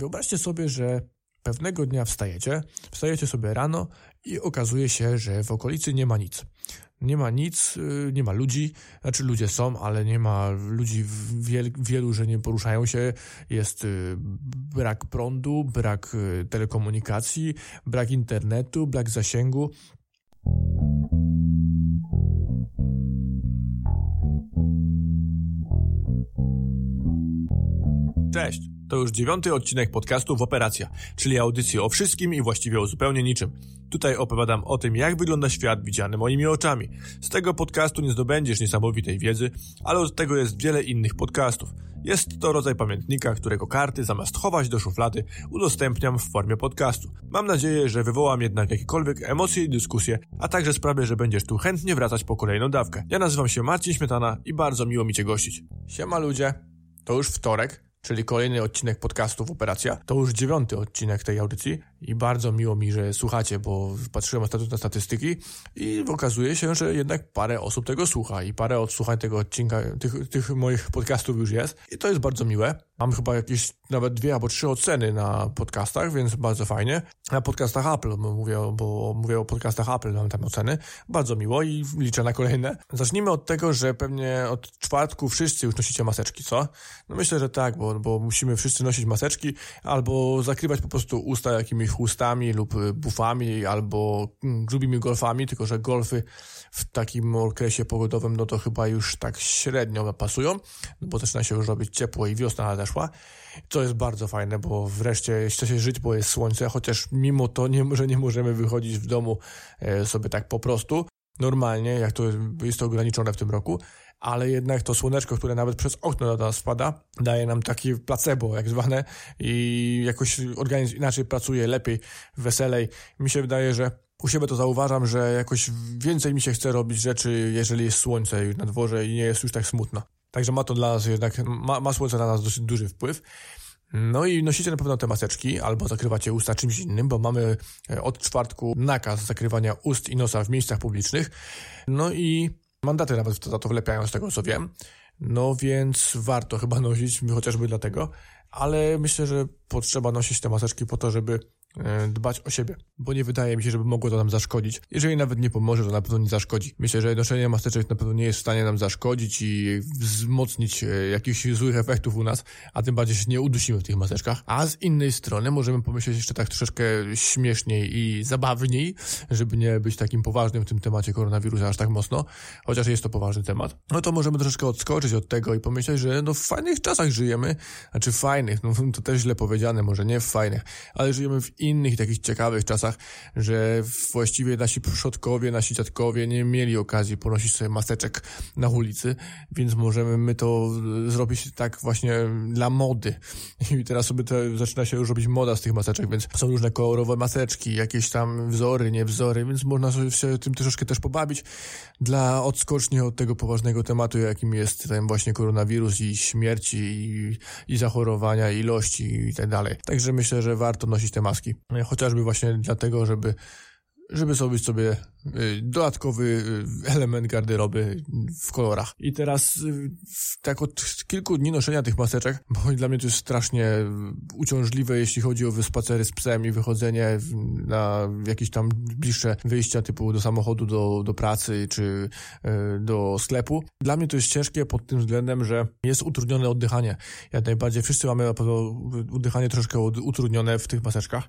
Wyobraźcie sobie, że pewnego dnia wstajecie, wstajecie sobie rano i okazuje się, że w okolicy nie ma nic. Nie ma nic, y, nie ma ludzi, znaczy ludzie są, ale nie ma ludzi wiel, wielu, że nie poruszają się. Jest y, brak prądu, brak y, telekomunikacji, brak internetu, brak zasięgu. Cześć! To już dziewiąty odcinek podcastu w Operacja, czyli audycji o wszystkim i właściwie o zupełnie niczym. Tutaj opowiadam o tym, jak wygląda świat widziany moimi oczami. Z tego podcastu nie zdobędziesz niesamowitej wiedzy, ale od tego jest wiele innych podcastów. Jest to rodzaj pamiętnika, którego karty zamiast chować do szuflady udostępniam w formie podcastu. Mam nadzieję, że wywołam jednak jakiekolwiek emocje i dyskusje, a także sprawię, że będziesz tu chętnie wracać po kolejną dawkę. Ja nazywam się Marcin Śmietana i bardzo miło mi Cię gościć. Siema ludzie, to już wtorek, czyli kolejny odcinek podcastów Operacja. To już dziewiąty odcinek tej audycji i bardzo miło mi, że słuchacie, bo patrzyłem ostatnio na statystyki i okazuje się, że jednak parę osób tego słucha i parę odsłuchań tego odcinka, tych, tych moich podcastów już jest i to jest bardzo miłe. Mam chyba jakieś nawet dwie albo trzy oceny na podcastach, więc bardzo fajnie. Na podcastach Apple, mówię, bo mówię o podcastach Apple, mam tam oceny. Bardzo miło i liczę na kolejne. Zacznijmy od tego, że pewnie od czwartku wszyscy już nosicie maseczki, co? No myślę, że tak, bo, bo musimy wszyscy nosić maseczki albo zakrywać po prostu usta jakimiś chustami lub bufami albo mm, grubimi golfami, tylko że golfy w takim okresie pogodowym, no to chyba już tak średnio pasują, no bo zaczyna się już robić ciepło i wiosna nadeszła, co jest bardzo fajne, bo wreszcie chce się żyć, bo jest słońce, chociaż mimo to, nie, że nie możemy wychodzić w domu e, sobie tak po prostu, normalnie, jak to jest to ograniczone w tym roku, ale jednak to słoneczko, które nawet przez okno do nas wpada, daje nam takie placebo, jak zwane, i jakoś organizm inaczej pracuje, lepiej, weselej. Mi się wydaje, że u siebie to zauważam, że jakoś więcej mi się chce robić rzeczy, jeżeli jest słońce na dworze i nie jest już tak smutno. Także ma to dla nas jednak, ma, ma słońce na nas dosyć duży wpływ. No i nosicie na pewno te maseczki, albo zakrywacie usta czymś innym, bo mamy e, od czwartku nakaz zakrywania ust i nosa w miejscach publicznych. No i mandaty nawet za to wlepiają, z tego co wiem. No więc warto chyba nosić, chociażby dlatego. Ale myślę, że potrzeba nosić te maseczki po to, żeby dbać o siebie, bo nie wydaje mi się, żeby mogło to nam zaszkodzić. Jeżeli nawet nie pomoże, to na pewno nie zaszkodzi. Myślę, że noszenie maseczek na pewno nie jest w stanie nam zaszkodzić i wzmocnić e, jakichś złych efektów u nas, a tym bardziej się nie udusimy w tych maseczkach. A z innej strony możemy pomyśleć jeszcze tak troszeczkę śmieszniej i zabawniej, żeby nie być takim poważnym w tym temacie koronawirusa aż tak mocno, chociaż jest to poważny temat. No to możemy troszeczkę odskoczyć od tego i pomyśleć, że no w fajnych czasach żyjemy, znaczy fajnych, no to też źle powiedziane, może nie w fajnych, ale żyjemy w innych takich ciekawych czasach, że właściwie nasi przodkowie, nasi dziadkowie nie mieli okazji ponosić sobie maseczek na ulicy, więc możemy my to zrobić tak właśnie dla mody. I teraz sobie to zaczyna się już robić moda z tych maseczek, więc są różne kolorowe maseczki, jakieś tam wzory, nie wzory, więc można sobie się tym troszeczkę też pobawić dla odskoczni od tego poważnego tematu, jakim jest ten właśnie koronawirus i śmierci i, i zachorowania, ilości i tak dalej. Także myślę, że warto nosić te maski. Chociażby właśnie dlatego, żeby żeby zrobić sobie y, dodatkowy y, element garderoby w kolorach. I teraz y, tak od kilku dni noszenia tych maseczek, bo dla mnie to jest strasznie uciążliwe, jeśli chodzi o spacery z psem i wychodzenie na jakieś tam bliższe wyjścia typu do samochodu, do, do pracy czy do sklepu. Dla mnie to jest ciężkie pod tym względem, że jest utrudnione oddychanie. Jak najbardziej wszyscy mamy oddychanie troszkę utrudnione w tych maseczkach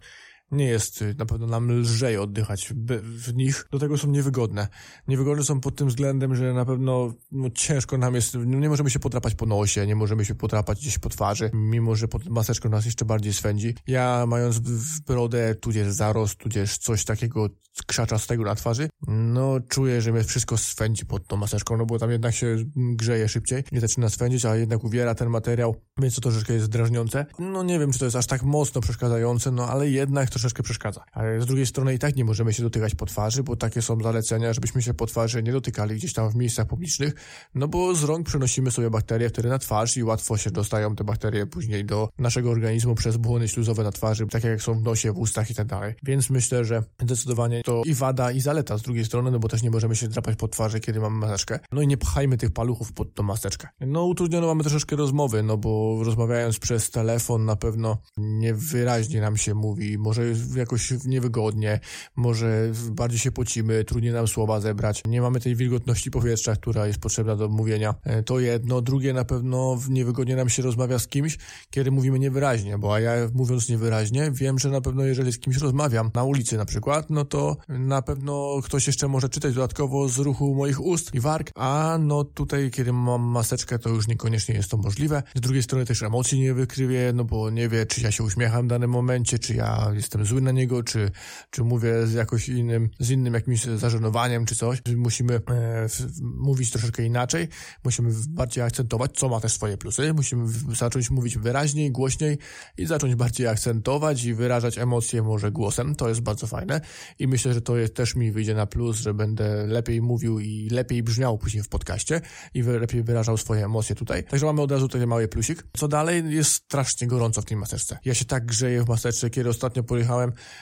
nie jest y, na pewno nam lżej oddychać w nich, do tego są niewygodne. Niewygodne są pod tym względem, że na pewno no, ciężko nam jest, no, nie możemy się potrapać po nosie, nie możemy się potrapać gdzieś po twarzy, mimo że pod maseczką nas jeszcze bardziej swędzi. Ja mając brodę, tudzież zarost, tudzież coś takiego krzaczastego na twarzy, no czuję, że mnie wszystko swędzi pod tą maseczką, no bo tam jednak się grzeje szybciej, nie zaczyna swędzić, a jednak uwiera ten materiał, więc to troszeczkę jest drażniące. No nie wiem, czy to jest aż tak mocno przeszkadzające, no ale jednak troszeczkę przeszkadza. Ale z drugiej strony i tak nie możemy się dotykać po twarzy, bo takie są zalecenia, żebyśmy się po twarzy nie dotykali gdzieś tam w miejscach publicznych, no bo z rąk przenosimy sobie bakterie wtedy na twarz i łatwo się dostają te bakterie później do naszego organizmu przez błony śluzowe na twarzy, takie jak są w nosie, w ustach i tak dalej. Więc myślę, że zdecydowanie to i wada, i zaleta z drugiej strony, no bo też nie możemy się drapać po twarzy, kiedy mamy maseczkę. No i nie pchajmy tych paluchów pod tą maseczkę. No utrudniono mamy troszeczkę rozmowy, no bo rozmawiając przez telefon na pewno niewyraźnie nam się mówi, może jakoś niewygodnie, może bardziej się pocimy, trudniej nam słowa zebrać, nie mamy tej wilgotności powietrza, która jest potrzebna do mówienia. E, to jedno. Drugie, na pewno niewygodnie nam się rozmawia z kimś, kiedy mówimy niewyraźnie, bo ja mówiąc niewyraźnie, wiem, że na pewno jeżeli z kimś rozmawiam, na ulicy na przykład, no to na pewno ktoś jeszcze może czytać dodatkowo z ruchu moich ust i warg, a no tutaj, kiedy mam maseczkę, to już niekoniecznie jest to możliwe. Z drugiej strony też emocji nie wykrywię, no bo nie wie, czy ja się uśmiecham w danym momencie, czy ja jestem zły na niego, czy, czy mówię z jakoś innym, z innym jakimś zażenowaniem, czy coś. Musimy e, mówić troszeczkę inaczej, musimy bardziej akcentować, co ma też swoje plusy. Musimy zacząć mówić wyraźniej, głośniej i zacząć bardziej akcentować i wyrażać emocje może głosem. To jest bardzo fajne i myślę, że to jest, też mi wyjdzie na plus, że będę lepiej mówił i lepiej brzmiał później w podcaście i lepiej wyrażał swoje emocje tutaj. Także mamy od razu tutaj mały plusik. Co dalej? Jest strasznie gorąco w tej maseczce. Ja się tak grzeję w maseczce, kiedy ostatnio pojechałem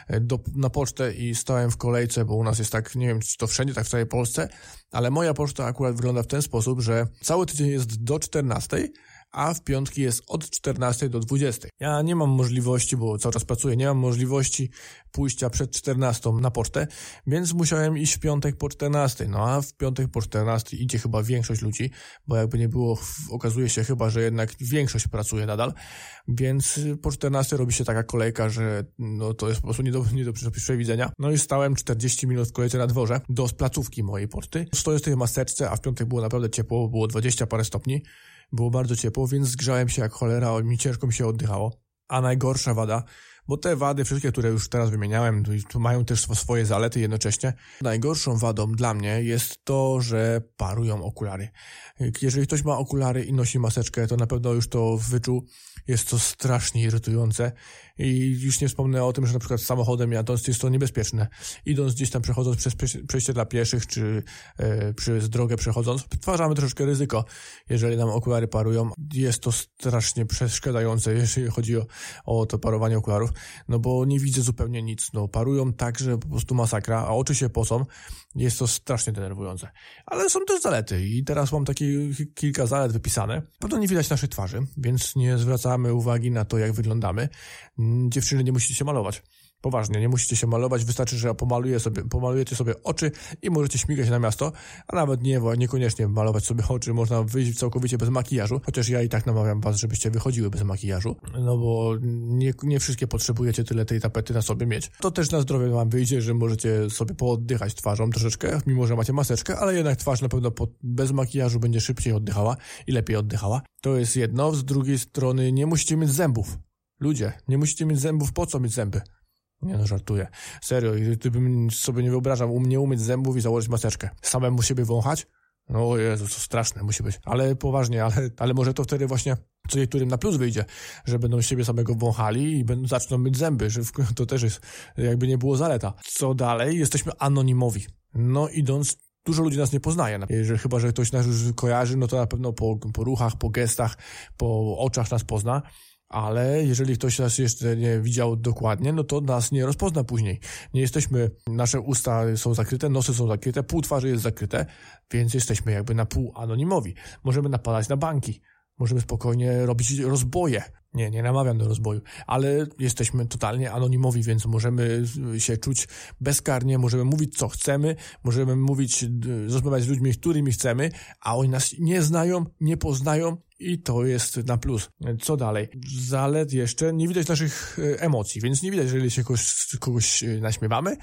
e, do, na pocztę i stałem w kolejce, bo u nas jest tak, nie wiem, czy to wszędzie, tak w całej Polsce, ale moja poczta akurat wygląda w ten sposób, że cały tydzień jest do 14, a w piątki jest od 14 do 20. Ja nie mam możliwości, bo cały czas pracuję, nie mam możliwości pójścia przed 14 na pocztę, więc musiałem iść w piątek po 14. No a w piątek po 14 idzie chyba większość ludzi, bo jakby nie było, okazuje się chyba, że jednak większość pracuje nadal, więc po 14 robi się taka kolejka, że no to jest po prostu nie do, nie do przewidzenia. No i stałem 40 minut w kolejce na dworze do placówki mojej poczty. Stoję w tej maseczce, a w piątek było naprawdę ciepło, było 20 parę stopni. Było bardzo ciepło, więc zgrzałem się jak cholera, mi ciężko mi się oddychało. A najgorsza wada, bo te wady, wszystkie, które już teraz wymieniałem, mają też swoje zalety jednocześnie. Najgorszą wadą dla mnie jest to, że parują okulary. Jeżeli ktoś ma okulary i nosi maseczkę, to na pewno już to wyczuł. Jest to strasznie irytujące i już nie wspomnę o tym, że na przykład samochodem jadąc jest to niebezpieczne. Idąc gdzieś tam przechodząc przez przejście dla pieszych, czy e, przez drogę przechodząc, stwarzamy troszeczkę ryzyko, jeżeli nam okulary parują. Jest to strasznie przeszkadzające, jeżeli chodzi o, o to parowanie okularów, no bo nie widzę zupełnie nic. No parują tak, że po prostu masakra, a oczy się pocą. Jest to strasznie denerwujące. Ale są też zalety i teraz mam takie kilka zalet wypisane. Pewno nie widać naszej twarzy, więc nie zwracamy uwagi na to, jak wyglądamy. Mm, dziewczyny nie musicie się malować. Poważnie, nie musicie się malować, wystarczy, że pomaluję sobie, pomalujecie sobie oczy i możecie śmigać na miasto, a nawet nie, niekoniecznie malować sobie oczy, można wyjść całkowicie bez makijażu, chociaż ja i tak namawiam was, żebyście wychodziły bez makijażu, no bo nie, nie wszystkie potrzebujecie tyle tej tapety na sobie mieć. To też na zdrowie wam wyjdzie, że możecie sobie pooddychać twarzą troszeczkę, mimo że macie maseczkę, ale jednak twarz na pewno pod, bez makijażu będzie szybciej oddychała i lepiej oddychała. To jest jedno, z drugiej strony nie musicie mieć zębów. Ludzie, nie musicie mieć zębów, po co mieć zęby? Nie no, żartuję. Serio, gdybym sobie nie wyobrażał u mnie umyć zębów i założyć maseczkę. Samemu siebie wąchać? No Jezu, to straszne musi być. Ale poważnie, ale, ale może to wtedy właśnie co niektórym na plus wyjdzie, że będą siebie samego wąchali i będą, zaczną myć zęby, że to też jest jakby nie było zaleta. Co dalej? Jesteśmy anonimowi. No idąc dużo ludzi nas nie poznaje. Jeżeli, chyba, że ktoś nas już kojarzy, no to na pewno po, po ruchach, po gestach, po oczach nas pozna ale jeżeli ktoś nas jeszcze nie widział dokładnie, no to nas nie rozpozna później. Nie jesteśmy, nasze usta są zakryte, nosy są zakryte, pół twarzy jest zakryte, więc jesteśmy jakby na pół anonimowi. Możemy napadać na banki, możemy spokojnie robić rozboje. Nie, nie namawiam do rozboju, ale jesteśmy totalnie anonimowi, więc możemy się czuć bezkarnie, możemy mówić co chcemy, możemy mówić, rozmawiać z ludźmi, którymi chcemy, a oni nas nie znają, nie poznają i to jest na plus. Co dalej? Zalet jeszcze nie widać naszych e, emocji, więc nie widać, jeżeli się kogoś, kogoś e, naśmiewamy,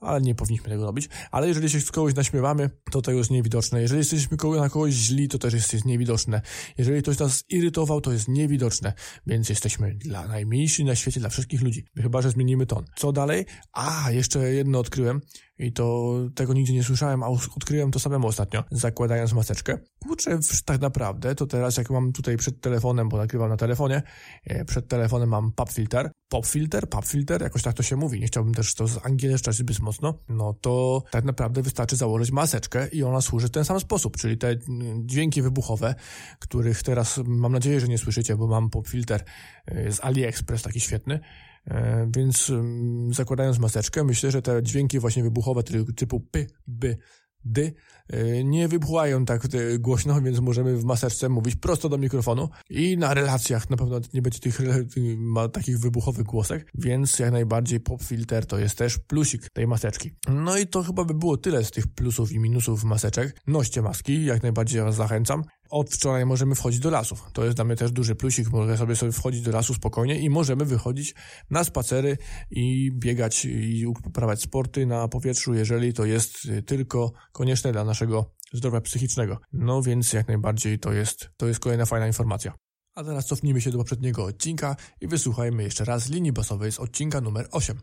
ale nie powinniśmy tego robić. Ale jeżeli się z kogoś naśmiewamy, to to jest niewidoczne. Jeżeli jesteśmy na kogoś źli, to też jest niewidoczne. Jeżeli ktoś nas irytował, to jest niewidoczne. Więc jesteśmy dla najmniejsi na świecie, dla wszystkich ludzi. Chyba, że zmienimy ton. Co dalej? A, jeszcze jedno odkryłem. i to tego nigdy nie słyszałem, a odkryłem to samemu ostatnio, zakładając maseczkę. Kurczę, tak naprawdę to teraz jak mam tutaj przed telefonem, bo nagrywam na telefonie, e, przed telefonem mam pop filter, pop filter, pop filter, jakoś tak to się mówi, nie chciałbym też to z angielszczać zbyt mocno, no to tak naprawdę wystarczy założyć maseczkę i ona służy w ten sam sposób, czyli te dźwięki wybuchowe, których teraz mam nadzieję, że nie słyszycie, bo mam pop filter z AliExpress taki świetny, e, więc mm, zakładając maseczkę, myślę, że te dźwięki właśnie wybuchowe typu py, by, dy e, nie wybuchają tak e, głośno, więc możemy w maseczce mówić prosto do mikrofonu i na relacjach na pewno nie będzie tych ma takich wybuchowych głosek, więc jak najbardziej pop filter to jest też plusik tej maseczki. No i to chyba by było tyle z tych plusów i minusów maseczek. Noście maski, jak najbardziej was zachęcam. Od wczoraj możemy wchodzić do lasów. To jest dla mnie też duży plusik. Mogę sobie, sobie wchodzić do lasu spokojnie i możemy wychodzić na spacery i biegać i uprawiać sporty na powietrzu, jeżeli to jest tylko konieczne dla naszego zdrowia psychicznego. No więc jak najbardziej to jest, to jest kolejna fajna informacja. A teraz cofnijmy się do poprzedniego odcinka i wysłuchajmy jeszcze raz linii basowej z odcinka numer 8.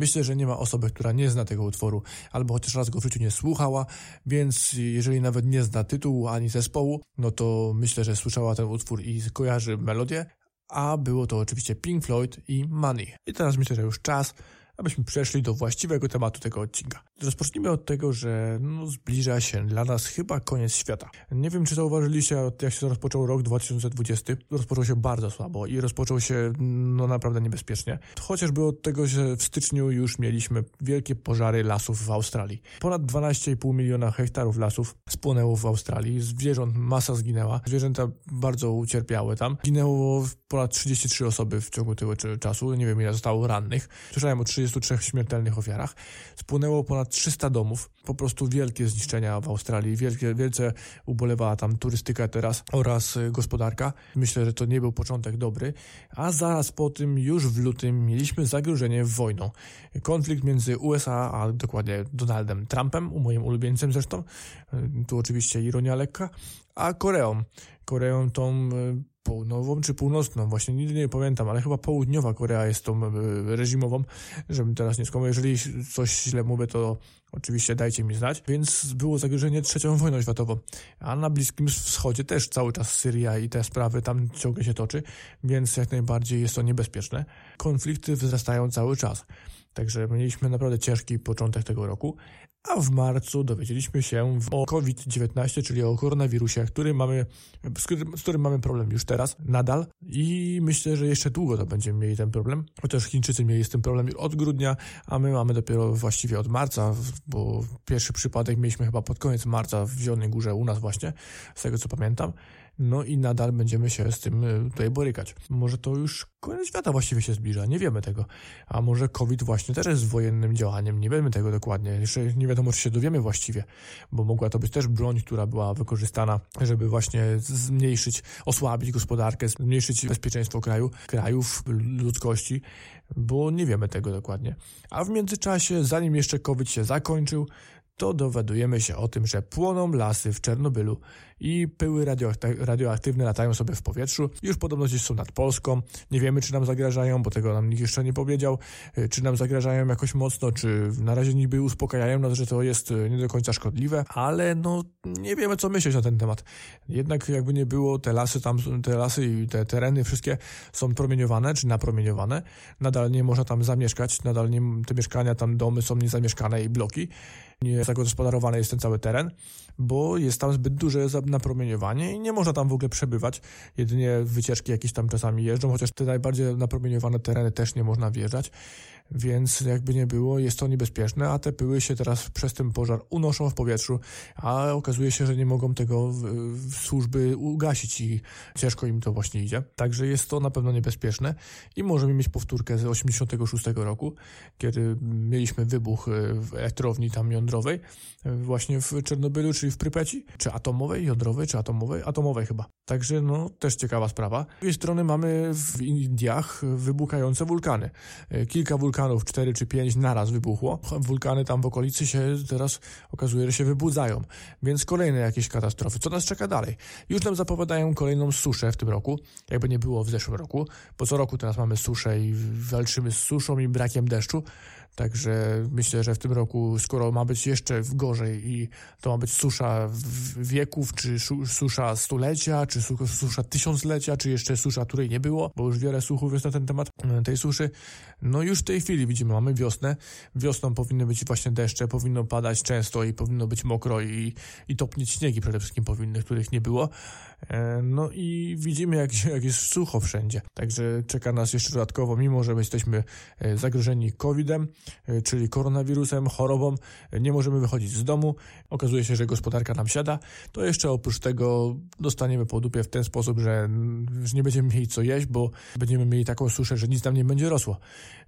Myślę, że nie ma osoby, która nie zna tego utworu, albo chociaż raz go w życiu nie słuchała, więc jeżeli nawet nie zna tytułu ani zespołu, no to myślę, że słyszała ten utwór i kojarzy melodię, a było to oczywiście Pink Floyd i Money. I teraz myślę, że już czas, abyśmy przeszli do właściwego tematu tego odcinka. Rozpocznijmy od tego, że no, zbliża się dla nas chyba koniec świata. Nie wiem, czy zauważyliście, jak się rozpoczął rok 2020, rozpoczął się bardzo słabo i rozpoczął się no naprawdę niebezpiecznie. Chociażby od tego, że w styczniu już mieliśmy wielkie pożary lasów w Australii. Ponad 12,5 miliona hektarów lasów spłonęło w Australii, zwierząt masa zginęła, zwierzęta bardzo ucierpiały tam. Ginęło ponad 33 osoby w ciągu tego czasu, nie wiem ile zostało rannych. Słyszałem o 33 śmiertelnych ofiarach. Spłonęło ponad 300 domów, po prostu wielkie zniszczenia w Australii, wielkie, wielce ubolewała tam turystyka teraz oraz y, gospodarka. Myślę, że to nie był początek dobry, a zaraz po tym, już w lutym, mieliśmy zagrożenie wojną. Konflikt między USA, a dokładnie Donaldem Trumpem, moim ulubieńcem zresztą, y, tu oczywiście ironia lekka, a Koreą. Koreą tą y, południową czy północną, właśnie nigdy nie pamiętam, ale chyba południowa Korea jest tą e, reżimową, żebym teraz nie skłamał. Jeżeli coś źle mówię, to oczywiście dajcie mi znać. Więc było zagrożenie trzecią wojną światową, a na Bliskim Wschodzie też cały czas Syria i te sprawy tam ciągle się toczy, więc jak najbardziej jest to niebezpieczne. Konflikty wzrastają cały czas. Także mieliśmy naprawdę ciężki początek tego roku, a w marcu dowiedzieliśmy się o COVID-19, czyli o koronawirusie, który mamy, z, którym, mamy problem już teraz, nadal i myślę, że jeszcze długo to będziemy mieli ten problem, chociaż Chińczycy mieli z tym problem od grudnia, a my mamy dopiero właściwie od marca, bo pierwszy przypadek mieliśmy chyba pod koniec marca w Zielonej Górze u nas właśnie, z tego co pamiętam. No i nadal będziemy się z tym e, tutaj borykać. Może to już koniec świata właściwie się zbliża, nie wiemy tego. A może COVID właśnie też jest wojennym działaniem, nie wiemy tego dokładnie. Jeszcze nie wiadomo, czy się dowiemy właściwie, bo mogła to być też broń, która była wykorzystana, żeby właśnie zmniejszyć, osłabić gospodarkę, zmniejszyć bezpieczeństwo kraju, krajów, ludzkości, bo nie wiemy tego dokładnie. A w międzyczasie, zanim jeszcze COVID się zakończył, to dowiadujemy się o tym, że płoną lasy w Czernobylu i pyły radioaktywne latają sobie w powietrzu. Już podobno gdzieś są nad Polską. Nie wiemy, czy nam zagrażają, bo tego nam nikt jeszcze nie powiedział. Y, czy nam zagrażają jakoś mocno, czy na razie niby uspokajają nas, że to jest y, nie do końca szkodliwe, ale no nie wiemy, co myśleć na ten temat. Jednak jakby nie było, te lasy tam, te lasy i te tereny wszystkie są promieniowane, czy napromieniowane. Nadal nie można tam zamieszkać, nadal nie, te mieszkania, tam domy są niezamieszkane i bloki nie zagospodarowany jest ten cały teren, bo jest tam zbyt duże napromieniowanie i nie można tam w ogóle przebywać. Jedynie wycieczki jakieś tam czasami jeżdżą, chociaż te najbardziej napromieniowane tereny też nie można wjeżdżać więc jakby nie było, jest to niebezpieczne, a te pyły się teraz przez ten pożar unoszą w powietrzu, a okazuje się, że nie mogą tego służby ugasić i ciężko im to właśnie idzie. Także jest to na pewno niebezpieczne i możemy mieć powtórkę z 86 roku, kiedy mieliśmy wybuch e, w elektrowni tam jądrowej, e, właśnie w Czernobylu, czyli w Prypeci, czy atomowej, jądrowej, czy atomowej, atomowej chyba. Także no, też ciekawa sprawa. Z drugiej strony mamy w Indiach wybuchające wulkany. E, kilka wulkanów wulkanów, 4 czy 5 naraz wybuchło. Wulkany tam w okolicy się teraz okazuje, że się wybudzają, więc kolejne jakieś katastrofy. Co nas czeka dalej? Już nam zapowiadają kolejną suszę w tym roku, jakby nie było w zeszłym roku, bo co roku teraz mamy suszę i walczymy z suszą i brakiem deszczu. Także myślę, że w tym roku, skoro ma być jeszcze gorzej i to ma być susza wieków, czy susza stulecia, czy susza tysiąclecia, czy jeszcze susza, której nie było, bo już wiele słuchów jest na ten temat e, tej suszy. No już w tej chwili widzimy, mamy wiosnę. Wiosną powinny być właśnie deszcze, powinno padać często i powinno być mokro i, i topnieć śniegi przede wszystkim powinny, których nie było. E, no i widzimy, jak, jak jest sucho wszędzie. Także czeka nas jeszcze dodatkowo, mimo że jesteśmy e, zagrożeni COVID-em, czyli koronawirusem, chorobą, nie możemy wychodzić z domu, okazuje się, że gospodarka nam siada, to jeszcze oprócz tego dostaniemy po dupie w ten sposób, że, że nie będziemy mieli co jeść, bo będziemy mieli taką suszę, że nic nam nie będzie rosło.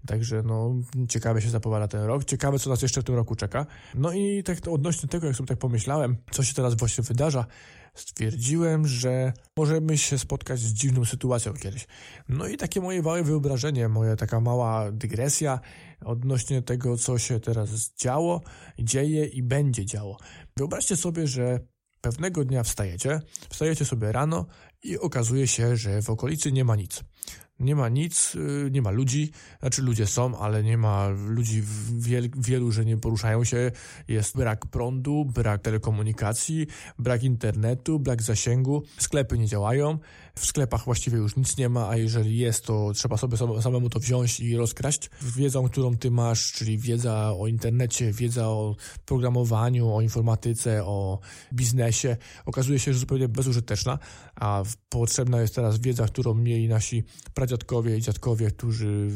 Także no, ciekawe się zapowiada ten rok, ciekawe co nas jeszcze w tym roku czeka. No i tak odnośnie tego, jak sobie tak pomyślałem, co się teraz właśnie wydarza, stwierdziłem, że możemy się spotkać z dziwną sytuacją kiedyś. No i takie moje małe wyobrażenie, moja taka mała dygresja odnośnie tego, co się teraz działo, dzieje i będzie działo. Wyobraźcie sobie, że pewnego dnia wstajecie, wstajecie sobie rano i okazuje się, że w okolicy nie ma nic. Nie ma nic, y, nie ma ludzi, znaczy ludzie są, ale nie ma ludzi wiel, wielu, że nie poruszają się. Jest brak prądu, brak telekomunikacji, brak internetu, brak zasięgu, sklepy nie działają, w sklepach właściwie już nic nie ma, a jeżeli jest, to trzeba sobie samemu to wziąć i rozkraść. Wiedzą, którą ty masz, czyli wiedza o internecie, wiedza o programowaniu, o informatyce, o biznesie, okazuje się, że zupełnie bezużyteczna, a potrzebna jest teraz wiedza, którą mieli nasi pradziadkowie i dziadkowie, którzy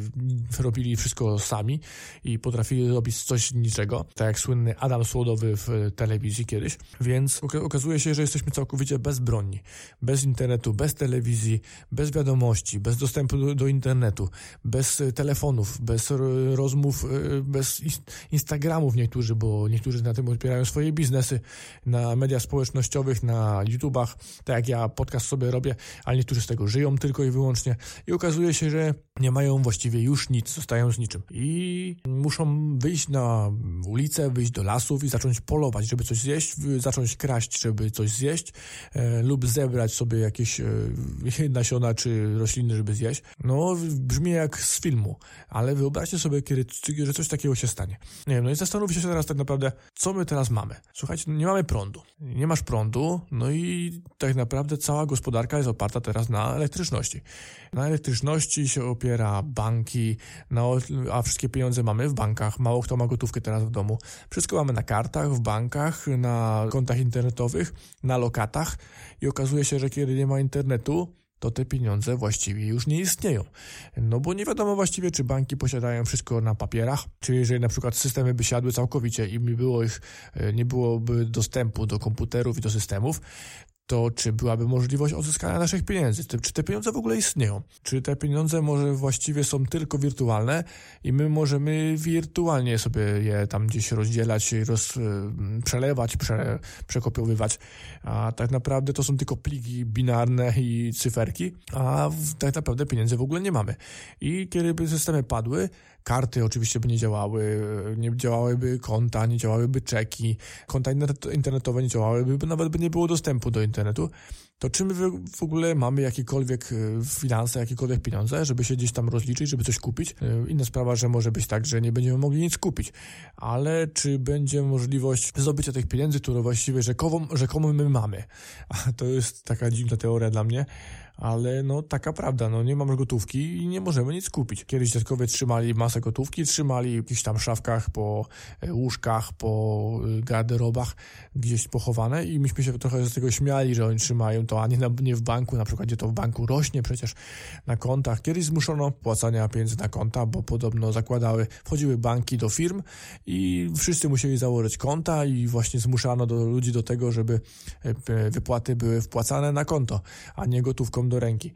robili wszystko sami i potrafili robić coś niczego, tak jak słynny Adam Słodowy w telewizji kiedyś, więc okazuje się, że jesteśmy całkowicie bezbronni, bez internetu, bez telewizji, bez wiadomości, bez dostępu do, internetu, bez telefonów, bez rozmów, e, bez Instagramów niektórzy, bo niektórzy na tym otwierają swoje biznesy, na mediach społecznościowych, na YouTubach, tak jak ja podcast sobie robię, ale niektórzy z tego żyją tylko i wyłącznie. I okazuje się, że nie mają właściwie już nic, zostają z niczym. I muszą wyjść na ulicę, wyjść do lasów i zacząć polować, żeby coś zjeść, zacząć kraść, żeby coś zjeść e, lub zebrać sobie jakieś e, nasiona czy rośliny, żeby zjeść. No, brzmi jak z filmu, ale wyobraźcie sobie, kiedy, że coś takiego się stanie. Nie wiem, no i zastanówcie się teraz tak naprawdę, co my teraz mamy. Słuchajcie, no nie mamy prądu. Nie masz prądu, no i tak naprawdę cała gospodarka jest oparta teraz na elektryczności. Na elektryczności się opiera banki, na, a wszystkie pieniądze mamy w bankach. Mało kto ma gotówkę teraz w domu. Wszystko mamy na kartach, w bankach, na kontach internetowych, na lokatach i okazuje się, że kiedy nie ma internetu, to te pieniądze właściwie już nie istnieją. No bo nie wiadomo właściwie, czy banki posiadają wszystko na papierach, czy jeżeli na przykład systemy by siadły całkowicie i było ich, e, nie byłoby dostępu do komputerów i do systemów, to czy byłaby możliwość odzyskania naszych pieniędzy? Czy te pieniądze w ogóle istnieją? Czy te pieniądze może właściwie są tylko wirtualne i my możemy wirtualnie sobie je tam gdzieś rozdzielać, roz, y, przelewać, prze, przekopiowywać, a tak naprawdę to są tylko pliki binarne i cyferki, a tak naprawdę pieniędzy w ogóle nie mamy. I kiedy by systemy padły, karty oczywiście by nie działały, nie działałyby konta, nie działałyby czeki, konta internetowe nie działałyby, nawet by nie było dostępu do internetu, to czy my w ogóle mamy jakiekolwiek e, finanse, jakiekolwiek pieniądze, żeby się gdzieś tam rozliczyć, żeby coś kupić? E, inna sprawa, że może być tak, że nie będziemy mogli nic kupić, ale czy będzie możliwość zdobycia tych pieniędzy, które właściwie rzekomo, rzekomo my mamy? A to jest taka dziwna teoria dla mnie, ale no taka prawda, no nie mamy gotówki i nie możemy nic kupić. Kiedyś dziadkowie trzymali masę gotówki, trzymali w jakichś tam szafkach, po e, łóżkach, po e, garderobach gdzieś pochowane i myśmy się trochę z tego śmiali, że oni trzymają to, a nie, na, nie w banku, na przykład gdzie to w banku rośnie przecież na kontach. Kiedyś zmuszono płacania pieniędzy na konta, bo podobno zakładały, wchodziły banki do firm i wszyscy musieli założyć konta i właśnie zmuszano do ludzi do tego, żeby e, wypłaty były wpłacane na konto, a nie gotówką do ręki.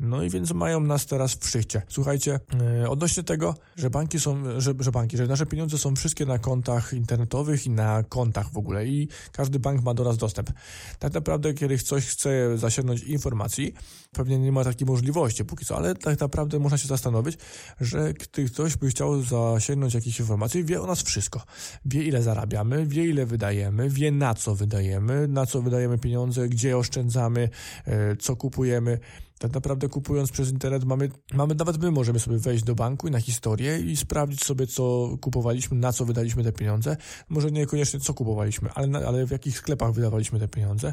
No i więc mają nas teraz w szychcie. Słuchajcie, yy, odnośnie tego, że banki są, że, że banki, że nasze pieniądze są wszystkie na kontach internetowych i na kontach w ogóle i każdy bank ma do nas dostęp. Tak naprawdę, kiedy ktoś chce zasięgnąć informacji, pewnie nie ma takiej możliwości póki co, ale tak naprawdę można się zastanowić, że gdy ktoś by chciał zasięgnąć jakiejś informacji, wie o nas wszystko. Wie ile zarabiamy, wie ile wydajemy, wie na co wydajemy, na co wydajemy pieniądze, gdzie oszczędzamy, e, co kupujemy. Tak naprawdę kupując przez internet mamy, mamy, nawet my możemy sobie wejść do banku i na historię i sprawdzić sobie, co kupowaliśmy, na co wydaliśmy te pieniądze. Może niekoniecznie co kupowaliśmy, ale, ale w jakich sklepach wydawaliśmy te pieniądze.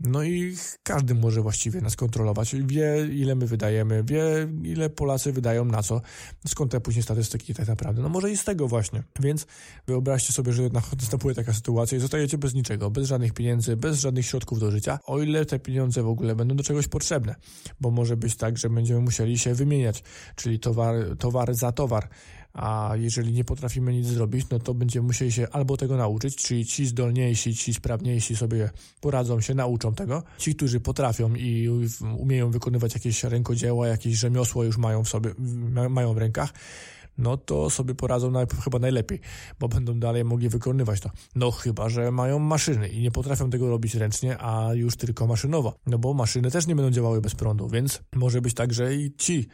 No i każdy może właściwie nas kontrolować. Wie, ile my wydajemy, wie, ile Polacy wydają na co. Skąd te później statystyki tak naprawdę? No może i z tego właśnie. Więc wyobraźcie sobie, że następuje taka sytuacja i zostajecie bez niczego, bez żadnych pieniędzy, bez żadnych środków do życia, o ile te pieniądze w ogóle będą do czegoś potrzebne. Bo może być tak, że będziemy musieli się wymieniać, czyli towar, towar za towar a jeżeli nie potrafimy nic zrobić, no to będziemy musieli się albo tego nauczyć, czyli ci zdolniejsi, ci sprawniejsi sobie poradzą się, nauczą tego. Ci, którzy potrafią i umieją wykonywać jakieś rękodzieła, jakieś rzemiosło już mają w sobie, mają w rękach, no to sobie poradzą na, chyba najlepiej, bo będą dalej mogli wykonywać to. No chyba, że mają maszyny i nie potrafią tego robić ręcznie, a już tylko maszynowo. No bo maszyny też nie będą działały bez prądu, więc może być tak, że i ci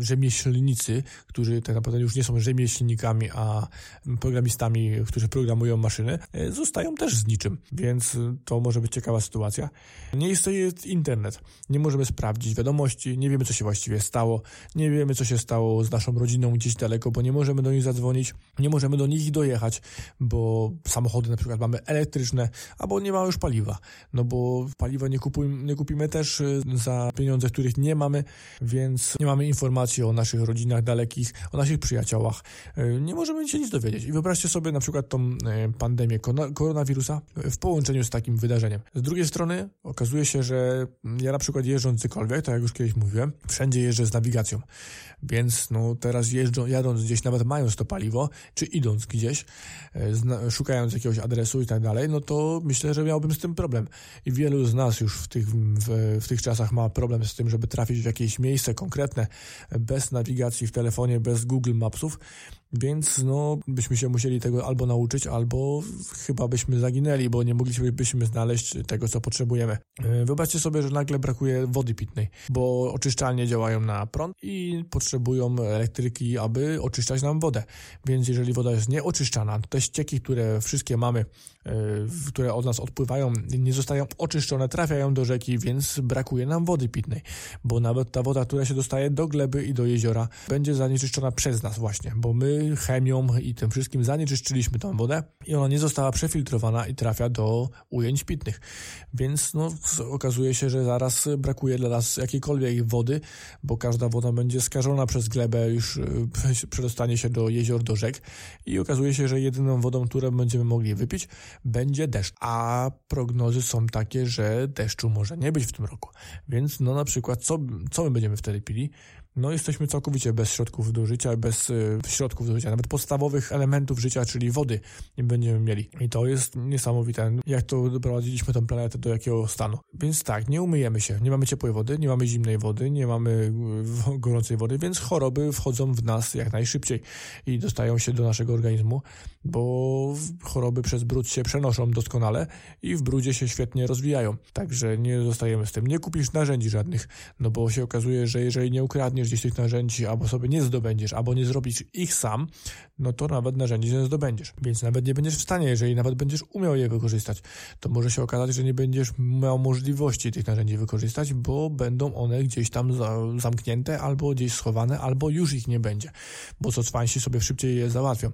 rzemieślnicy, którzy tak naprawdę już nie są rzemieślnikami, a programistami, którzy programują maszyny, e, zostają też z niczym, więc to może być ciekawa sytuacja. Nie istnieje internet, nie możemy sprawdzić wiadomości, nie wiemy co się właściwie stało, nie wiemy co się stało z naszą rodziną gdzieś daleko, bo nie możemy do nich zadzwonić, nie możemy do nich dojechać, bo samochody na przykład mamy elektryczne, albo nie ma już paliwa, no bo paliwa nie, kupuj, nie kupimy też y, za pieniądze, których nie mamy, więc nie mamy informacji o naszych rodzinach dalekich, o naszych przyjaciołach. Y, nie możemy się nic dowiedzieć. I wyobraźcie sobie na przykład tą y, pandemię koronawirusa w połączeniu z takim wydarzeniem. Z drugiej strony okazuje się, że ja na przykład jeżdżąc gdziekolwiek, tak jak już kiedyś mówiłem, wszędzie jeżdżę z nawigacją, więc no teraz jeżdżą, jadąc gdzieś, nawet mając to paliwo, czy idąc gdzieś, e, szukając jakiegoś adresu i tak dalej, no to myślę, że miałbym z tym problem. I wielu z nas już w tych, w, w tych czasach ma problem z tym, żeby trafić w jakieś miejsce konkretne, bez nawigacji w telefonie, bez Google Mapsów, więc no, byśmy się musieli tego albo nauczyć, albo chyba byśmy zaginęli, bo nie moglibyśmy znaleźć tego, co potrzebujemy. E, wyobraźcie sobie, że nagle brakuje wody pitnej, bo oczyszczalnie działają na prąd i potrzebują elektryki, aby oczyszczać nam wodę. Więc jeżeli woda jest nieoczyszczana, to te ścieki, które wszystkie mamy, e, które od nas odpływają, nie zostają oczyszczone, trafiają do rzeki, więc brakuje nam wody pitnej, bo nawet ta woda, która się dostaje do gleby i do jeziora, będzie zanieczyszczona przez nas właśnie, bo my chemią i tym wszystkim zanieczyszczyliśmy tą wodę i ona nie została przefiltrowana i trafia do ujęć pitnych. Więc no, okazuje się, że zaraz brakuje dla nas jakiejkolwiek wody, bo każda woda będzie skażona przez glebę, już e, przedostanie się do jezior, do rzek i okazuje się, że jedyną wodą, którą będziemy mogli wypić, będzie deszcz. A prognozy są takie, że deszczu może nie być w tym roku. Więc no na przykład co, co my będziemy wtedy pili? No jesteśmy całkowicie bez środków do życia, bez y, środków do życia, nawet podstawowych elementów życia, czyli wody nie będziemy mieli. I to jest niesamowite, jak to doprowadziliśmy tę planetę do jakiego stanu. Więc tak, nie umyjemy się, nie mamy ciepłej wody, nie mamy zimnej wody, nie mamy y, gorącej wody, więc choroby wchodzą w nas jak najszybciej i dostają się do naszego organizmu, bo choroby przez brud się przenoszą doskonale i w brudzie się świetnie rozwijają. Także nie zostajemy z tym. Nie kupisz narzędzi żadnych, no bo się okazuje, że jeżeli nie ukradniesz zdobędziesz gdzieś tych narzędzi, albo sobie nie zdobędziesz, albo nie zrobisz ich sam, no to nawet narzędzi nie zdobędziesz. Więc nawet nie będziesz w stanie, jeżeli nawet będziesz umiał je wykorzystać, to może się okazać, że nie będziesz miał możliwości tych narzędzi wykorzystać, bo będą one gdzieś tam zamknięte, albo gdzieś schowane, albo już ich nie będzie, bo co cwańsi sobie szybciej je załatwią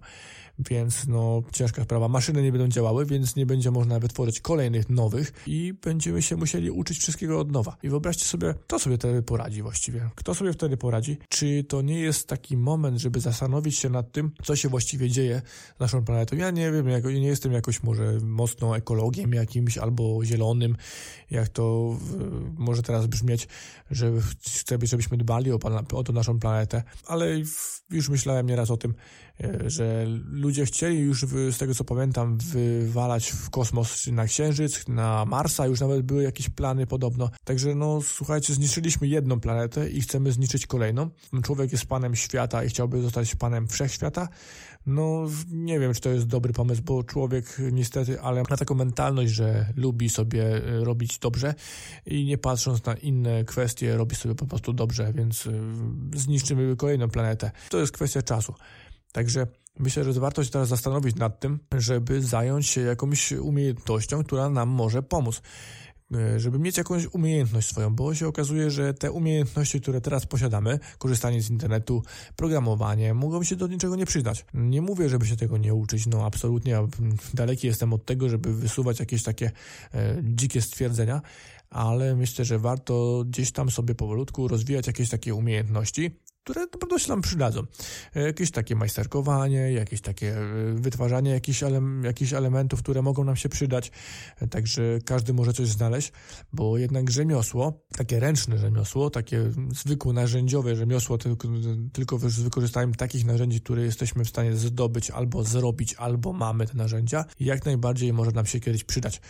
więc no ciężka sprawa. Maszyny nie będą działały, więc nie będzie można wytworzyć kolejnych nowych i będziemy się musieli uczyć wszystkiego od nowa. I wyobraźcie sobie, kto sobie wtedy poradzi właściwie? Kto sobie wtedy poradzi? Czy to nie jest taki moment, żeby zastanowić się nad tym, co się właściwie dzieje z naszą planetą? Ja nie wiem, jak, nie jestem jakoś może mocno ekologiem jakimś albo zielonym, jak to może teraz brzmieć, że chcę, żebyśmy dbali o, o tą naszą planetę, ale już myślałem nieraz o tym, że ludzie chcieli już, z tego co pamiętam, wywalać w kosmos na Księżyc, na Marsa, już nawet były jakieś plany podobno. Także no słuchajcie, zniszczyliśmy jedną planetę i chcemy zniszczyć kolejną. Człowiek jest panem świata i chciałby zostać panem wszechświata. No nie wiem, czy to jest dobry pomysł, bo człowiek niestety, ale ma taką mentalność, że lubi sobie e, robić dobrze i nie patrząc na inne kwestie, robi sobie po prostu dobrze, więc e, zniszczymy kolejną planetę. To jest kwestia czasu. Także myślę, że warto się teraz zastanowić nad tym, żeby zająć się jakąś umiejętnością, która nam może pomóc. E, żeby mieć jakąś umiejętność swoją, bo się okazuje, że te umiejętności, które teraz posiadamy, korzystanie z internetu, programowanie, mogą się do niczego nie przydać. Nie mówię, żeby się tego nie uczyć, no absolutnie ja daleki jestem od tego, żeby wysuwać jakieś takie e, dzikie stwierdzenia, ale myślę, że warto gdzieś tam sobie powolutku rozwijać jakieś takie umiejętności, które na pewno się nam przydadzą. E, jakieś takie majsterkowanie, jakieś takie e, wytwarzanie jakichś, ele jakichś elementów, które mogą nam się przydać. E, także każdy może coś znaleźć, bo jednak rzemiosło, takie ręczne rzemiosło, takie zwykłe narzędziowe rzemiosło, tylko, tylko z wykorzystaniem takich narzędzi, które jesteśmy w stanie zdobyć albo zrobić, albo mamy te narzędzia, jak najbardziej może nam się kiedyś przydać.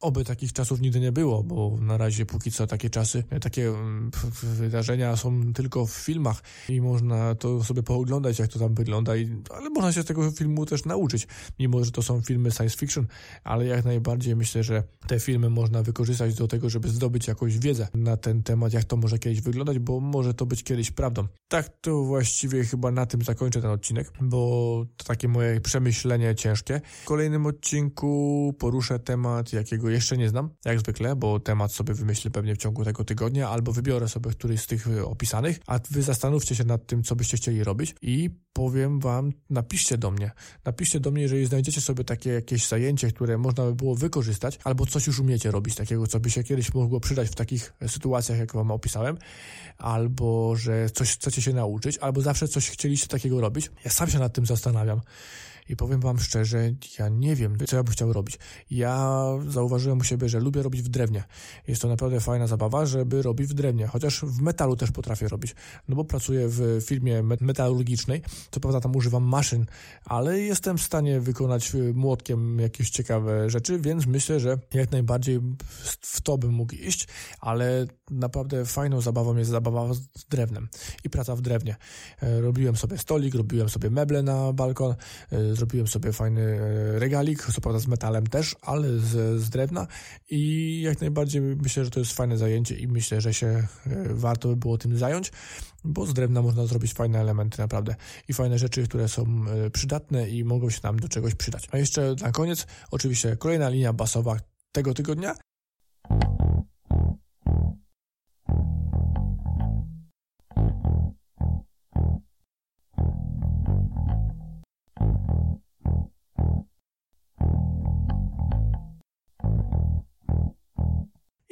Oby takich czasów nigdy nie było, bo na razie póki co takie czasy, takie mm, wydarzenia są tylko w filmach i można to sobie pooglądać, jak to tam wygląda, i, ale można się z tego filmu też nauczyć, mimo że to są filmy science fiction, ale jak najbardziej myślę, że te filmy można wykorzystać do tego, żeby zdobyć jakąś wiedzę na ten temat, jak to może kiedyś wyglądać, bo może to być kiedyś prawdą. Tak to właściwie chyba na tym zakończę ten odcinek, bo to takie moje przemyślenie ciężkie. W kolejnym odcinku poruszę temat, jakiego jeszcze nie znam, jak zwykle, bo temat sobie wymyślę pewnie w ciągu tego tygodnia, albo wybiorę sobie któryś z tych opisanych, a wy zastanówcie się nad tym, co byście chcieli robić i powiem wam, napiszcie do mnie. Napiszcie do mnie, jeżeli znajdziecie sobie takie jakieś zajęcie, które można by było wykorzystać, albo coś już umiecie robić takiego, co by się kiedyś mogło przydać w takich sytuacjach, jak wam opisałem, albo że coś chcecie się nauczyć, albo zawsze coś chcieliście takiego robić. Ja sam się nad tym zastanawiam. I powiem wam szczerze, ja nie wiem, co ja bym chciał robić. Ja zauważyłem u siebie, że lubię robić w drewnie. Jest to naprawdę fajna zabawa, żeby robić w drewnie, chociaż w metalu też potrafię robić. No bo pracuję w firmie metalurgicznej, co prawda tam używam maszyn, ale jestem w stanie wykonać młotkiem jakieś ciekawe rzeczy, więc myślę, że jak najbardziej w to bym mógł iść, ale naprawdę fajną zabawą jest zabawa z drewnem i praca w drewnie. E, robiłem sobie stolik, robiłem sobie meble na balkon, e, zrobiłem sobie fajny e, regalik, co prawda z metalem też, ale z, z drewna i jak najbardziej myślę, że to jest fajne zajęcie i myślę, że się e, warto by było tym zająć, bo z drewna można zrobić fajne elementy naprawdę i fajne rzeczy, które są e, przydatne i mogą się nam do czegoś przydać. A jeszcze na koniec oczywiście kolejna linia basowa tego tygodnia,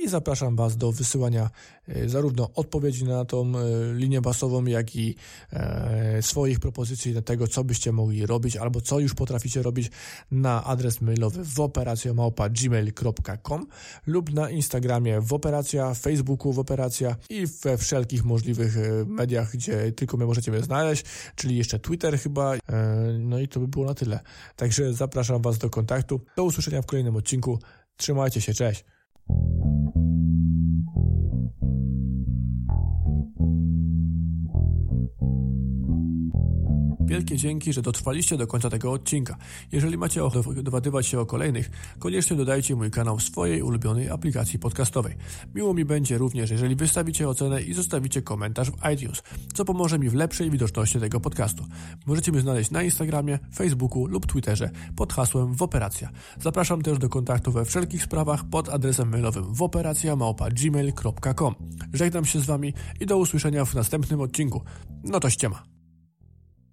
zapraszam Was do wysyłania e, zarówno odpowiedzi na tą e, linię basową, jak i e, swoich propozycji do tego, co byście mogli robić, albo co już potraficie robić na adres mailowy w operacjomałpa.gmail.com lub na Instagramie w operacja, Facebooku w operacja i we wszelkich możliwych mediach, gdzie tylko mnie możecie mnie znaleźć, czyli jeszcze Twitter chyba. No i to by było na tyle. Także zapraszam Was do kontaktu. Do usłyszenia w kolejnym odcinku. Trzymajcie się, cześć! Wielkie dzięki, że dotrwaliście do końca tego odcinka. Jeżeli macie ochotę dowiadywać się o kolejnych, koniecznie dodajcie mój kanał w swojej ulubionej aplikacji podcastowej. Miło mi będzie również, jeżeli wystawicie ocenę i zostawicie komentarz w iTunes, co pomoże mi w lepszej widoczności tego podcastu. Możecie mnie znaleźć na Instagramie, Facebooku lub Twitterze pod hasłem Woperacja. Zapraszam też do kontaktu we wszelkich sprawach pod adresem mailowym woperacja.gmail.com Żegnam się z Wami i do usłyszenia w następnym odcinku. No to ściema.